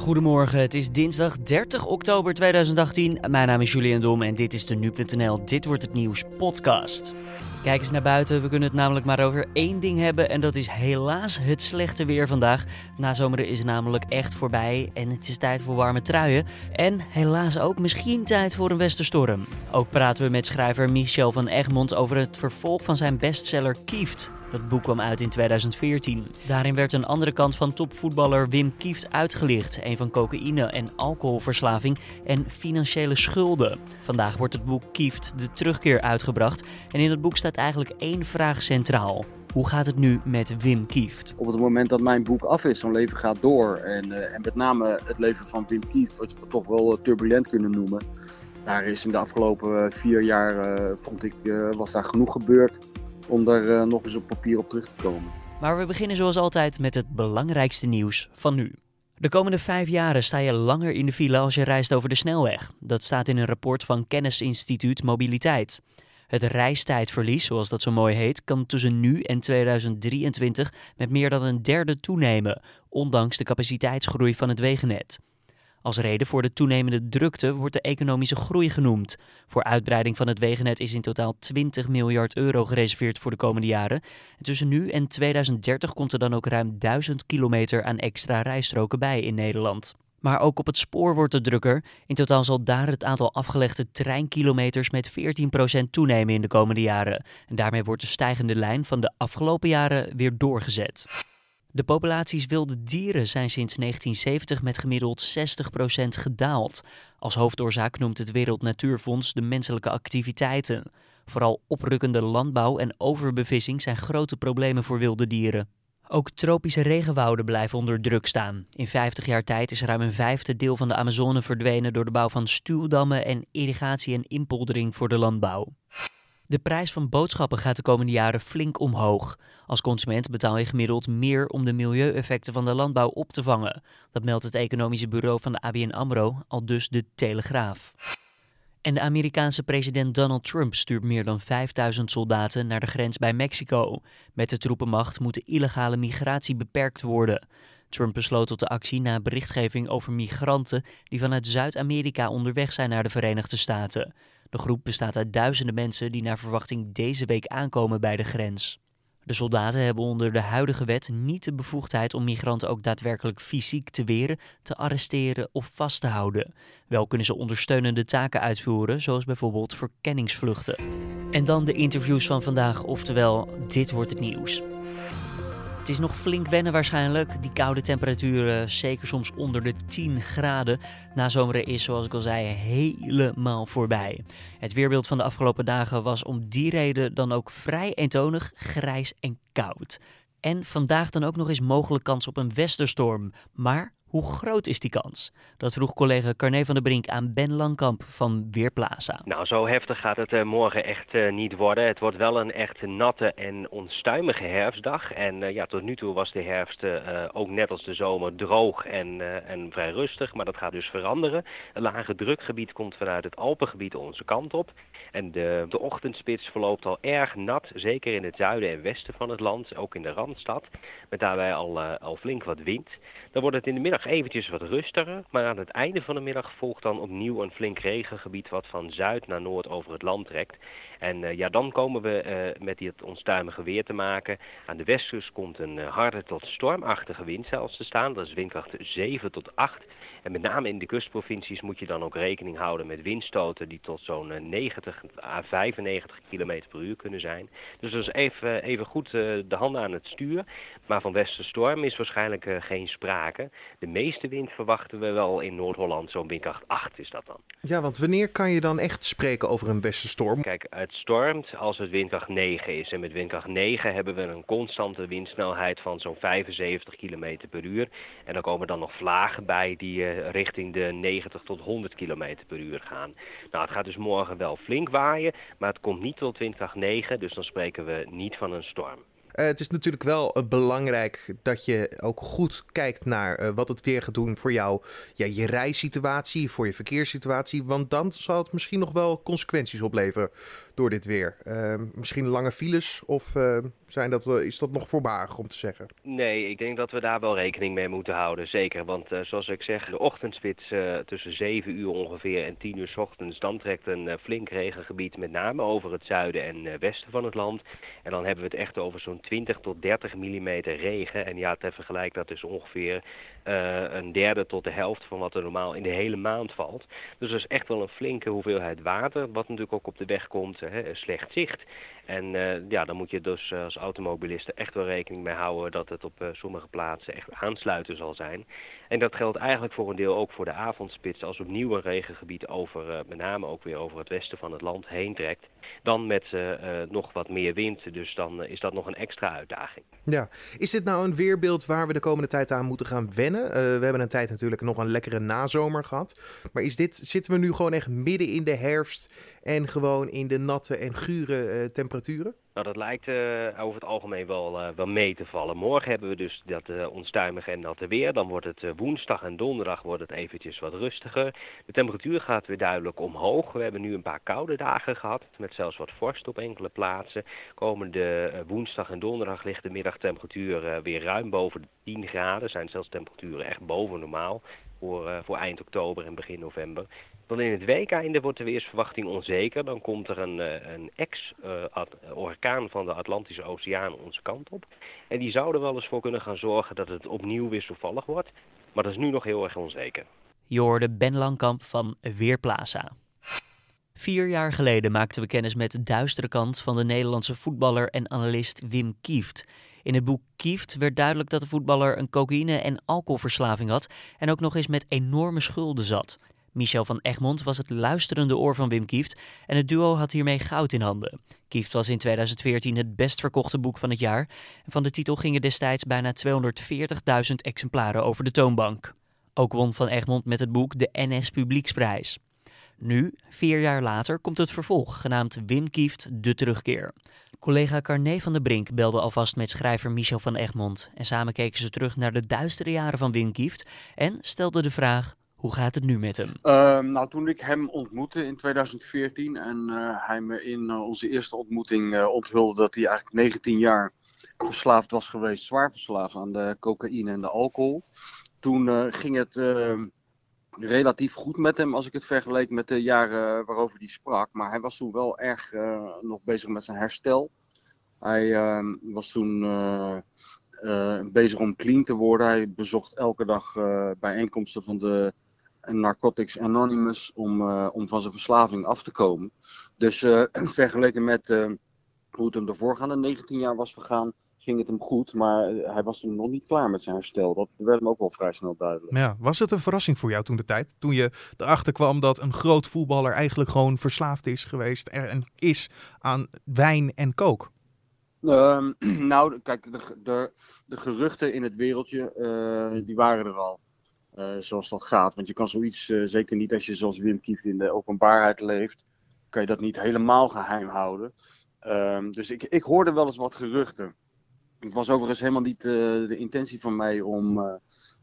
Goedemorgen, het is dinsdag 30 oktober 2018. Mijn naam is Julian Dom en dit is de Nu.nl Dit Wordt Het Nieuws podcast. Kijk eens naar buiten, we kunnen het namelijk maar over één ding hebben en dat is helaas het slechte weer vandaag. Na zomeren is namelijk echt voorbij en het is tijd voor warme truien. En helaas ook misschien tijd voor een westerstorm. Ook praten we met schrijver Michel van Egmond over het vervolg van zijn bestseller Kieft. Dat boek kwam uit in 2014. Daarin werd een andere kant van topvoetballer Wim Kieft uitgelicht. Een van cocaïne en alcoholverslaving en financiële schulden. Vandaag wordt het boek Kieft de terugkeer uitgebracht. En in het boek staat eigenlijk één vraag centraal. Hoe gaat het nu met Wim Kieft? Op het moment dat mijn boek af is, zo'n leven gaat door. En, uh, en met name het leven van Wim Kieft, wat we toch wel turbulent kunnen noemen. Daar is in de afgelopen eh, vier jaar, uh, vond ik, was daar genoeg gebeurd om daar nog eens op papier op terug te komen. Maar we beginnen zoals altijd met het belangrijkste nieuws van nu. De komende vijf jaren sta je langer in de file als je reist over de snelweg. Dat staat in een rapport van Kennisinstituut Mobiliteit. Het reistijdverlies, zoals dat zo mooi heet, kan tussen nu en 2023 met meer dan een derde toenemen, ondanks de capaciteitsgroei van het wegennet. Als reden voor de toenemende drukte wordt de economische groei genoemd. Voor uitbreiding van het wegennet is in totaal 20 miljard euro gereserveerd voor de komende jaren. En tussen nu en 2030 komt er dan ook ruim 1000 kilometer aan extra rijstroken bij in Nederland. Maar ook op het spoor wordt het drukker. In totaal zal daar het aantal afgelegde treinkilometers met 14% toenemen in de komende jaren. En daarmee wordt de stijgende lijn van de afgelopen jaren weer doorgezet. De populaties wilde dieren zijn sinds 1970 met gemiddeld 60% gedaald. Als hoofdoorzaak noemt het Wereld Natuurfonds de menselijke activiteiten. Vooral oprukkende landbouw en overbevissing zijn grote problemen voor wilde dieren. Ook tropische regenwouden blijven onder druk staan. In 50 jaar tijd is ruim een vijfde deel van de Amazone verdwenen door de bouw van stuwdammen en irrigatie en inpoldering voor de landbouw. De prijs van boodschappen gaat de komende jaren flink omhoog. Als consument betaal je gemiddeld meer om de milieueffecten van de landbouw op te vangen. Dat meldt het economische bureau van de ABN AMRO, al dus de Telegraaf. En de Amerikaanse president Donald Trump stuurt meer dan 5000 soldaten naar de grens bij Mexico. Met de troepenmacht moet de illegale migratie beperkt worden. Trump besloot tot de actie na berichtgeving over migranten die vanuit Zuid-Amerika onderweg zijn naar de Verenigde Staten. De groep bestaat uit duizenden mensen die naar verwachting deze week aankomen bij de grens. De soldaten hebben onder de huidige wet niet de bevoegdheid om migranten ook daadwerkelijk fysiek te weren, te arresteren of vast te houden. Wel kunnen ze ondersteunende taken uitvoeren, zoals bijvoorbeeld verkenningsvluchten. En dan de interviews van vandaag, oftewel dit wordt het nieuws. Het is nog flink wennen waarschijnlijk. Die koude temperaturen, zeker soms onder de 10 graden. Na zomeren is, zoals ik al zei, helemaal voorbij. Het weerbeeld van de afgelopen dagen was om die reden dan ook vrij eentonig, grijs en koud. En vandaag dan ook nog eens mogelijk kans op een westerstorm. Maar hoe groot is die kans? Dat vroeg collega Carne van der Brink aan Ben Langkamp van Weerplaza. Nou, zo heftig gaat het uh, morgen echt uh, niet worden. Het wordt wel een echt natte en onstuimige herfstdag. En uh, ja, tot nu toe was de herfst ook net als de zomer droog en, en vrij rustig. Maar dat gaat dus veranderen. Een lage drukgebied komt vanuit het Alpengebied onze kant op. En de, de ochtendspits verloopt al erg nat, zeker in het zuiden en westen van het land, ook in de Randstad. Met daarbij al, al flink wat wind. Dan wordt het in de middag eventjes wat rustiger, maar aan het einde van de middag volgt dan opnieuw een flink regengebied wat van zuid naar noord over het land trekt. En uh, ja, dan komen we uh, met dit onstuimige weer te maken. Aan de westkust komt een uh, harde tot stormachtige wind zelfs te staan. Dat is windkracht 7 tot 8. En met name in de kustprovincies moet je dan ook rekening houden met windstoten die tot zo'n 90 à 95 km per uur kunnen zijn. Dus dat is even, even goed de handen aan het stuur. Maar van westerstorm is waarschijnlijk geen sprake. De meeste wind verwachten we wel in Noord-Holland, zo'n windkracht 8 is dat dan. Ja, want wanneer kan je dan echt spreken over een westerstorm? Kijk, het stormt als het windkracht 9 is. En met windkracht 9 hebben we een constante windsnelheid van zo'n 75 km per uur. En dan komen dan nog vlagen bij die richting de 90 tot 100 km per uur gaan. Nou, het gaat dus morgen wel flink waaien, maar het komt niet tot windkracht 9, dus dan spreken we niet van een storm. Uh, het is natuurlijk wel uh, belangrijk dat je ook goed kijkt naar wat het weer gaat doen voor jou, ja, je reissituatie, voor je verkeerssituatie. Want dan zal het misschien nog wel consequenties opleveren door dit weer. misschien lange files of Zijn dat, is dat nog voorbarig om te zeggen? Nee, ik denk dat we daar wel rekening mee moeten houden. Zeker, want zoals ik zeg, de ochtendspits tussen 7 uur ongeveer en 10 uur s ochtends... dan trekt een flink regengebied met name over het zuiden en westen van het land. En dan hebben we het echt over zo'n 20 tot 30 millimeter regen. En ja, ter vergelijk dat is ongeveer een derde tot de helft van wat er normaal in de hele maand valt. Dus dat is echt wel een flinke hoeveelheid water, wat natuurlijk ook op de weg komt. Hè, slecht zicht. En uh, ja, dan moet je dus uh, als automobilisten echt wel rekening mee houden dat het op uh, sommige plaatsen echt aansluiten zal zijn. En dat geldt eigenlijk voor een deel ook voor de avondspits als opnieuw een regengebied over, met name ook weer over het westen van het land heen trekt. Dan met nog wat meer wind, dus dan is dat nog een extra uitdaging. Ja, is dit nou een weerbeeld waar we de komende tijd aan moeten gaan wennen? we hebben een tijd natuurlijk nog een lekkere nazomer gehad. Maar is dit, zitten we nu gewoon echt midden in de herfst en gewoon in de natte en gure temperaturen? Nou, dat lijkt uh, over het algemeen wel, uh, wel mee te vallen. Morgen hebben we dus dat uh, onstuimige en natte weer. Dan wordt het woensdag en donderdag wordt het eventjes wat rustiger. De temperatuur gaat weer duidelijk omhoog. We hebben nu een paar koude dagen gehad, met zelfs wat vorst op enkele plaatsen. Komende woensdag en donderdag ligt de middagtemperatuur weer ruim boven de 10 graden. zijn zelfs temperaturen echt boven normaal voor, voor eind oktober en begin november. Dan in het weekeinde wordt de weersverwachting onzeker. Dan komt er een, een ex-orkaan van de Atlantische Oceaan onze kant op. En die zouden wel eens voor kunnen gaan zorgen dat het opnieuw wisselvallig wordt. Maar dat is nu nog heel erg onzeker. Je hoorde Ben Langkamp van Weerplaza. Vier jaar geleden maakten we kennis met de duistere kant van de Nederlandse voetballer en analist Wim Kieft. In het boek Kieft werd duidelijk dat de voetballer een cocaïne- en alcoholverslaving had en ook nog eens met enorme schulden zat. Michel van Egmond was het luisterende oor van Wim Kieft en het duo had hiermee goud in handen. Kieft was in 2014 het best verkochte boek van het jaar en van de titel gingen destijds bijna 240.000 exemplaren over de toonbank. Ook won Van Egmond met het boek de NS Publieksprijs. Nu, vier jaar later, komt het vervolg, genaamd Wim Kieft De Terugkeer. Collega Carné van der Brink belde alvast met schrijver Michel van Egmond en samen keken ze terug naar de duistere jaren van Wim Kieft en stelden de vraag hoe gaat het nu met hem? Uh, nou, toen ik hem ontmoette in 2014 en uh, hij me in uh, onze eerste ontmoeting eh, onthulde dat hij eigenlijk 19 jaar verslaafd was geweest, zwaar verslaafd aan de cocaïne en de alcohol. Toen ging het ehm, relatief goed met hem als ik het vergeleek met de jaren waarover hij sprak. Maar hij was toen wel erg nog bezig met zijn herstel. Hij ehm, was toen bezig om clean te worden. Hij bezocht elke dag bijeenkomsten van de Narcotics Anonymous om, om van zijn verslaving af te komen. Dus vergeleken met hoe het hem de voorgaande 19 jaar was vergaan, ging het hem goed. Maar hij was toen nog niet klaar met zijn herstel. Dat werd hem ook wel vrij snel duidelijk. Ja, was het een verrassing voor jou toen de tijd? Toen je erachter kwam dat een groot voetballer eigenlijk gewoon verslaafd is geweest en is aan wijn en kook? Ehm, nou, kijk, de, de, de, geruchten in het wereldje, die waren er al. Uh, zoals dat gaat. Want je kan zoiets, uh, zeker niet als je zoals Wim Kieft in de openbaarheid leeft, kan je dat niet helemaal geheim houden. Um, dus ik, ik hoorde wel eens wat geruchten. Het was overigens helemaal niet uh, de intentie van mij om,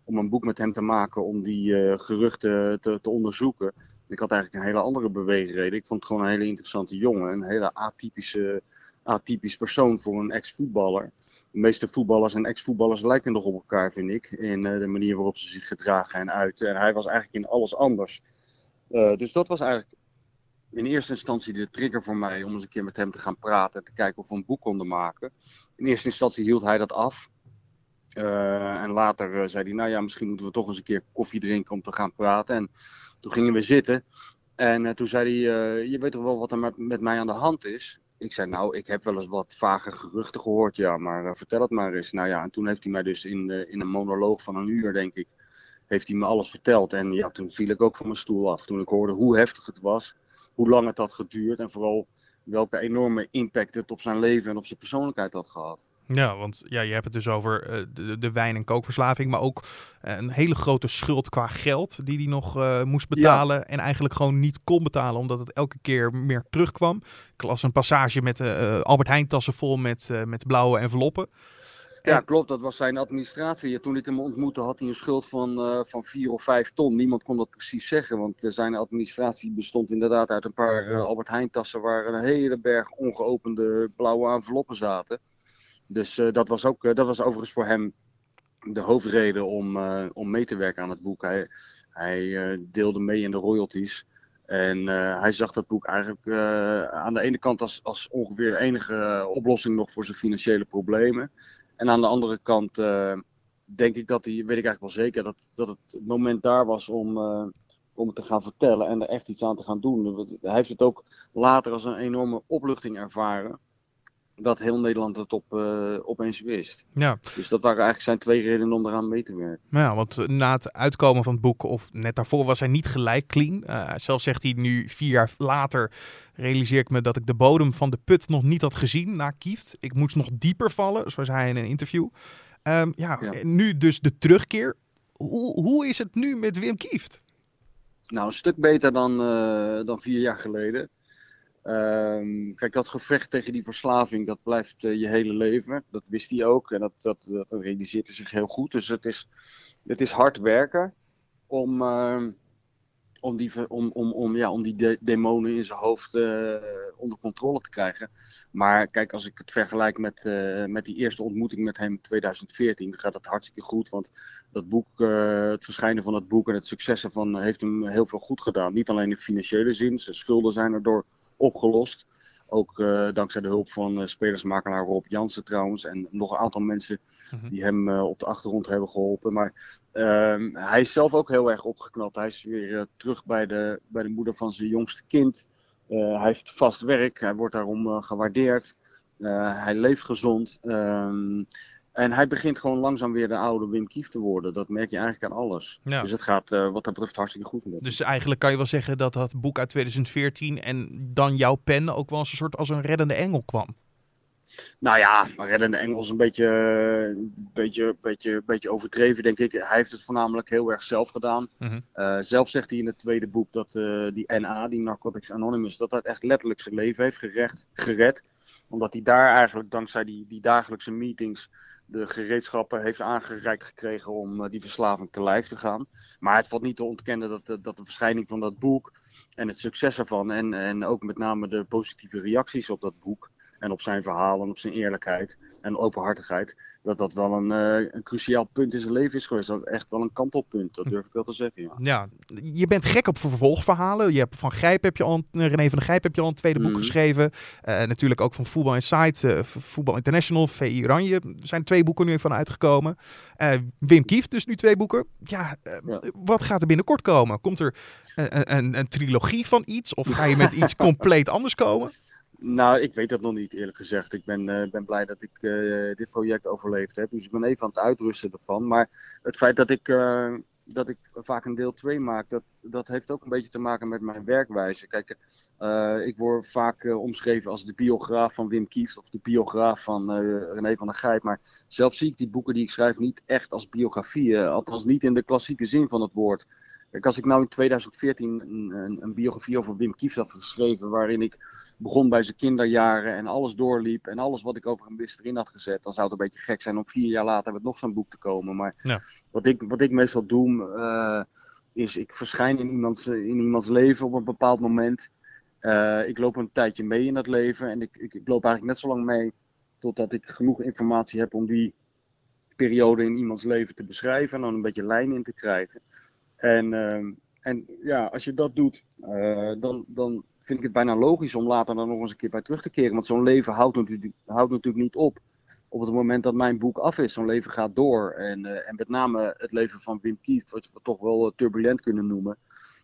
om een boek met hem te maken, om die geruchten te, te, onderzoeken. Ik had eigenlijk een hele andere beweegreden. Ik vond het gewoon een hele interessante jongen, een hele atypische atypisch persoon voor een ex-voetballer. De meeste voetballers en ex-voetballers lijken nog op elkaar, vind ik. In de manier waarop ze zich gedragen en uiten. En hij was eigenlijk in alles anders. Dus dat was eigenlijk in eerste instantie de trigger voor mij om eens een keer met hem te gaan praten. En te kijken of we een boek konden maken. In eerste instantie hield hij dat af. Uh, en later zei hij, nou ja, misschien moeten we toch eens een keer koffie drinken om te gaan praten. En toen gingen we zitten. En toen zei hij, je weet toch wel wat er met, met mij aan de hand is? Ik zei, nou, ik heb wel eens wat vage geruchten gehoord, ja, maar vertel het maar eens. Nou ja, en toen heeft hij mij dus in, in een monoloog van een uur, denk ik, heeft hij me alles verteld. En ja, toen viel ik ook van mijn stoel af. Toen ik hoorde hoe heftig het was, hoe lang het had geduurd en vooral welke enorme impact het op zijn leven en op zijn persoonlijkheid had gehad. Ja, want ja, je hebt het dus over uh, de, de, wijn- en kookverslaving, maar ook uh, een hele grote schuld qua geld die hij nog uh, moest betalen ja. en eigenlijk gewoon niet kon betalen omdat het elke keer meer terugkwam. Ik las een passage met Albert Heijn tassen vol met, met blauwe enveloppen. Ja, klopt. Dat was zijn administratie. Toen ik hem ontmoette had hij een schuld van, uh, van 4 of 5 ton. Niemand kon dat precies zeggen, want uh, zijn administratie bestond inderdaad uit een paar uh, Albert Heijn tassen waar een hele berg ongeopende blauwe enveloppen zaten. Dus dat, was ook, dat was overigens voor hem de hoofdreden om, om mee te werken aan het boek. Hij, hij deelde mee in de royalties. En hij zag dat boek eigenlijk aan de ene kant als, als ongeveer enige oplossing nog voor zijn financiële problemen. En aan de andere kant denk ik dat hij, weet ik eigenlijk wel zeker, dat, dat het moment daar was om, om het te gaan vertellen en er echt iets aan te gaan doen. Hij heeft het ook later als een enorme opluchting ervaren. Dat heel Nederland het op, uh, opeens wist. Ja. Dus dat waren eigenlijk zijn twee redenen om eraan mee te werken. Ja, want na het uitkomen van het boek, of net daarvoor, was hij niet gelijk clean. Uh, zelf zegt hij nu, vier jaar later, realiseer ik me dat ik de bodem van de put nog niet had gezien na Kieft. Ik moest nog dieper vallen, zoals hij in een interview. Um, ja, ja, nu dus de terugkeer. Hoe, hoe is het nu met Wim Kieft? Nou, een stuk beter dan, uh, dan vier jaar geleden. Um, kijk, dat gevecht tegen die verslaving, dat blijft uh, je hele leven. Dat wist hij ook en dat, dat, dat realiseert hij zich heel goed. Dus het is, het is hard werken om, uh, om die, om, om, om, ja, om die de demonen in zijn hoofd uh, onder controle te krijgen. Maar kijk, als ik het vergelijk met, uh, met die eerste ontmoeting met hem in 2014, dan gaat dat hartstikke goed. Want dat boek, het verschijnen van het boek en het succes ervan heeft hem heel veel goed gedaan. Niet alleen in financiële zin, zijn schulden zijn erdoor opgelost. Ook uh, dankzij de hulp van uh, spelersmakelaar Rob Jansen trouwens. En nog een aantal mensen mhm. die hem uh, op de achtergrond hebben geholpen. Maar ehm, hij is zelf ook heel erg opgeknapt. Hij is weer terug bij de, bij de moeder van zijn jongste kind. hij heeft vast werk. Hij wordt daarom gewaardeerd. hij leeft gezond. En hij begint gewoon langzaam weer de oude Wim Kief te worden. Dat merk je eigenlijk aan alles. Dus het gaat uh, wat dat betreft hartstikke goed. Met dus eigenlijk kan je wel zeggen dat dat boek uit 2014 en dan jouw pen ook wel eens een soort als een reddende engel kwam. Nou ja, maar reddende engel is een beetje, een beetje, beetje, beetje overdreven, denk ik. Hij heeft het voornamelijk heel erg zelf gedaan. Mm uh, zelf zegt hij in het tweede boek dat uh, die NA, die Narcotics Anonymous, dat dat echt letterlijk zijn leven heeft gerecht, gered. Omdat hij daar eigenlijk dankzij die, die dagelijkse meetings de gereedschappen heeft aangereikt gekregen om uh, die verslaving te lijf te gaan. Maar het valt niet te ontkennen dat, de, dat de verschijning van dat boek en het succes ervan en, en ook met name de positieve reacties op dat boek en op zijn verhaal en op zijn eerlijkheid en openhartigheid, dat dat wel een, uh, een cruciaal punt in zijn leven is geweest. Dat echt wel een kantelpunt, dat durf ik wel te zeggen. Ja, ja je bent gek op vervolgverhalen. Je hebt van Grijp heb je al, René van de Grijp heb je al een tweede boek mm. geschreven. Uh, natuurlijk ook van Voetbal Insight, uh, Voetbal International, VI Oranje. Er zijn twee boeken nu van uitgekomen. Wim Kieft dus nu twee boeken. Ja, ja, wat gaat er binnenkort komen? Komt er een, een, een trilogie van iets? Of ga je met iets compleet anders komen? Nou, ik weet dat nog niet eerlijk gezegd. Ik ben, uh, ben blij dat ik uh, dit project overleefd heb. Dus ik ben even aan het uitrusten ervan. Maar het feit dat ik, uh, dat ik vaak een deel 2 maak, dat, dat heeft ook een beetje te maken met mijn werkwijze. Kijk, ik word vaak omschreven als de biograaf van Wim Kieft of de biograaf van René van der Gijp. Maar zelf zie ik die boeken die ik schrijf niet echt als biografieën. althans niet in de klassieke zin van het woord. Kijk, als ik nou in 2014 een, een, een biografie over Wim Kieft had geschreven, waarin ik begon bij zijn kinderjaren en alles doorliep en alles wat ik over hem wist erin had gezet, dan zou het een beetje gek zijn om vier jaar later met nog zo'n boek te komen. Maar ja. wat, ik, wat ik meestal doe, uh, is ik verschijn in iemands, in iemands leven op een bepaald moment. Uh, ik loop een tijdje mee in dat leven en ik, ik, ik, loop eigenlijk net zo lang mee totdat ik genoeg informatie heb om die periode in iemands leven te beschrijven en dan een beetje lijn in te krijgen. En, uh, en ja, als je dat doet, dan, dan vind ik het bijna logisch om later dan nog eens een keer bij terug te keren. Want zo'n leven houdt natuurlijk, houdt natuurlijk niet op op het moment dat mijn boek af is. Zo'n leven gaat door. En, uh, en met name het leven van Wim Kieft, wat we toch wel turbulent kunnen noemen.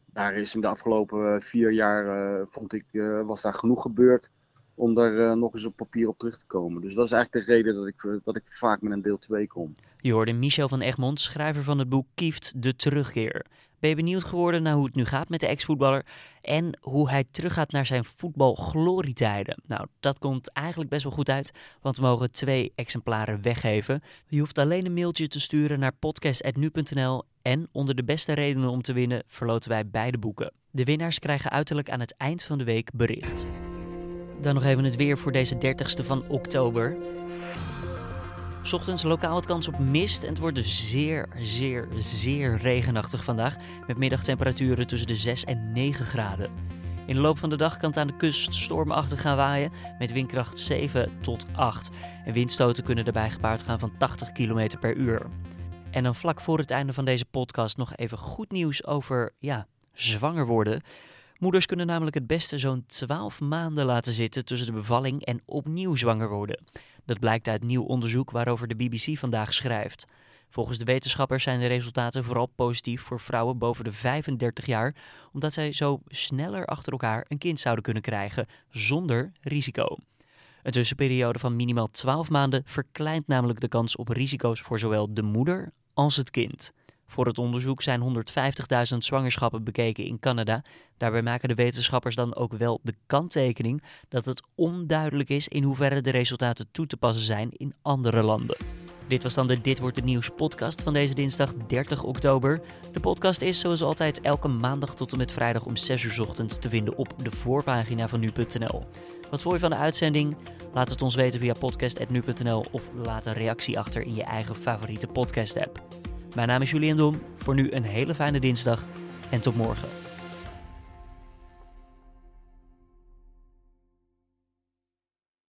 Daar is in de afgelopen vier jaar, vond ik, was daar genoeg gebeurd om daar nog eens op papier op terug te komen. Dus dat is eigenlijk de reden dat ik, dat ik vaak met een deel 2 kom. Je hoorde Michel van Egmond, schrijver van het boek Kieft, De Terugkeer. Ben je benieuwd geworden naar hoe het nu gaat met de ex-voetballer en hoe hij teruggaat naar zijn voetbalglorietijden? Nou, dat komt eigenlijk best wel goed uit, want we mogen twee exemplaren weggeven. Je hoeft alleen een mailtje te sturen naar podcast.nu.nl en onder de beste redenen om te winnen verloten wij beide boeken. De winnaars krijgen uiterlijk aan het eind van de week bericht. Dan nog even het weer voor deze 30ste van oktober. Ochtends lokaal wat kans op mist en het wordt dus zeer, zeer, zeer regenachtig vandaag. Met middagtemperaturen tussen de 6 en 9 graden. In de loop van de dag kan het aan de kust stormachtig gaan waaien met windkracht 7 tot 8. En windstoten kunnen daarbij gepaard gaan van 80 km per uur. En dan vlak voor het einde van deze podcast nog even goed nieuws over ja, zwanger worden. Moeders kunnen namelijk het beste zo'n 12 maanden laten zitten tussen de bevalling en opnieuw zwanger worden. Dat blijkt uit nieuw onderzoek waarover de BBC vandaag schrijft. Volgens de wetenschappers zijn de resultaten vooral positief voor vrouwen boven de 35 jaar, omdat zij zo sneller achter elkaar een kind zouden kunnen krijgen zonder risico. Een tussenperiode van minimaal 12 maanden verkleint namelijk de kans op risico's voor zowel de moeder als het kind. Voor het onderzoek zijn 150.000 zwangerschappen bekeken in Canada. Daarbij maken de wetenschappers dan ook wel de kanttekening dat het onduidelijk is in hoeverre de resultaten toe te passen zijn in andere landen. Dit was dan de Dit wordt het nieuws podcast van deze dinsdag 30 oktober. De podcast is zoals altijd elke maandag tot en met vrijdag om 6 uur ochtends te vinden op de voorpagina van nu.nl. Wat vond je van de uitzending? Laat het ons weten via podcast.nu.nl of laat een reactie achter in je eigen favoriete podcast app. Mijn naam is Julian Dom. Voor nu een hele fijne dinsdag en tot morgen.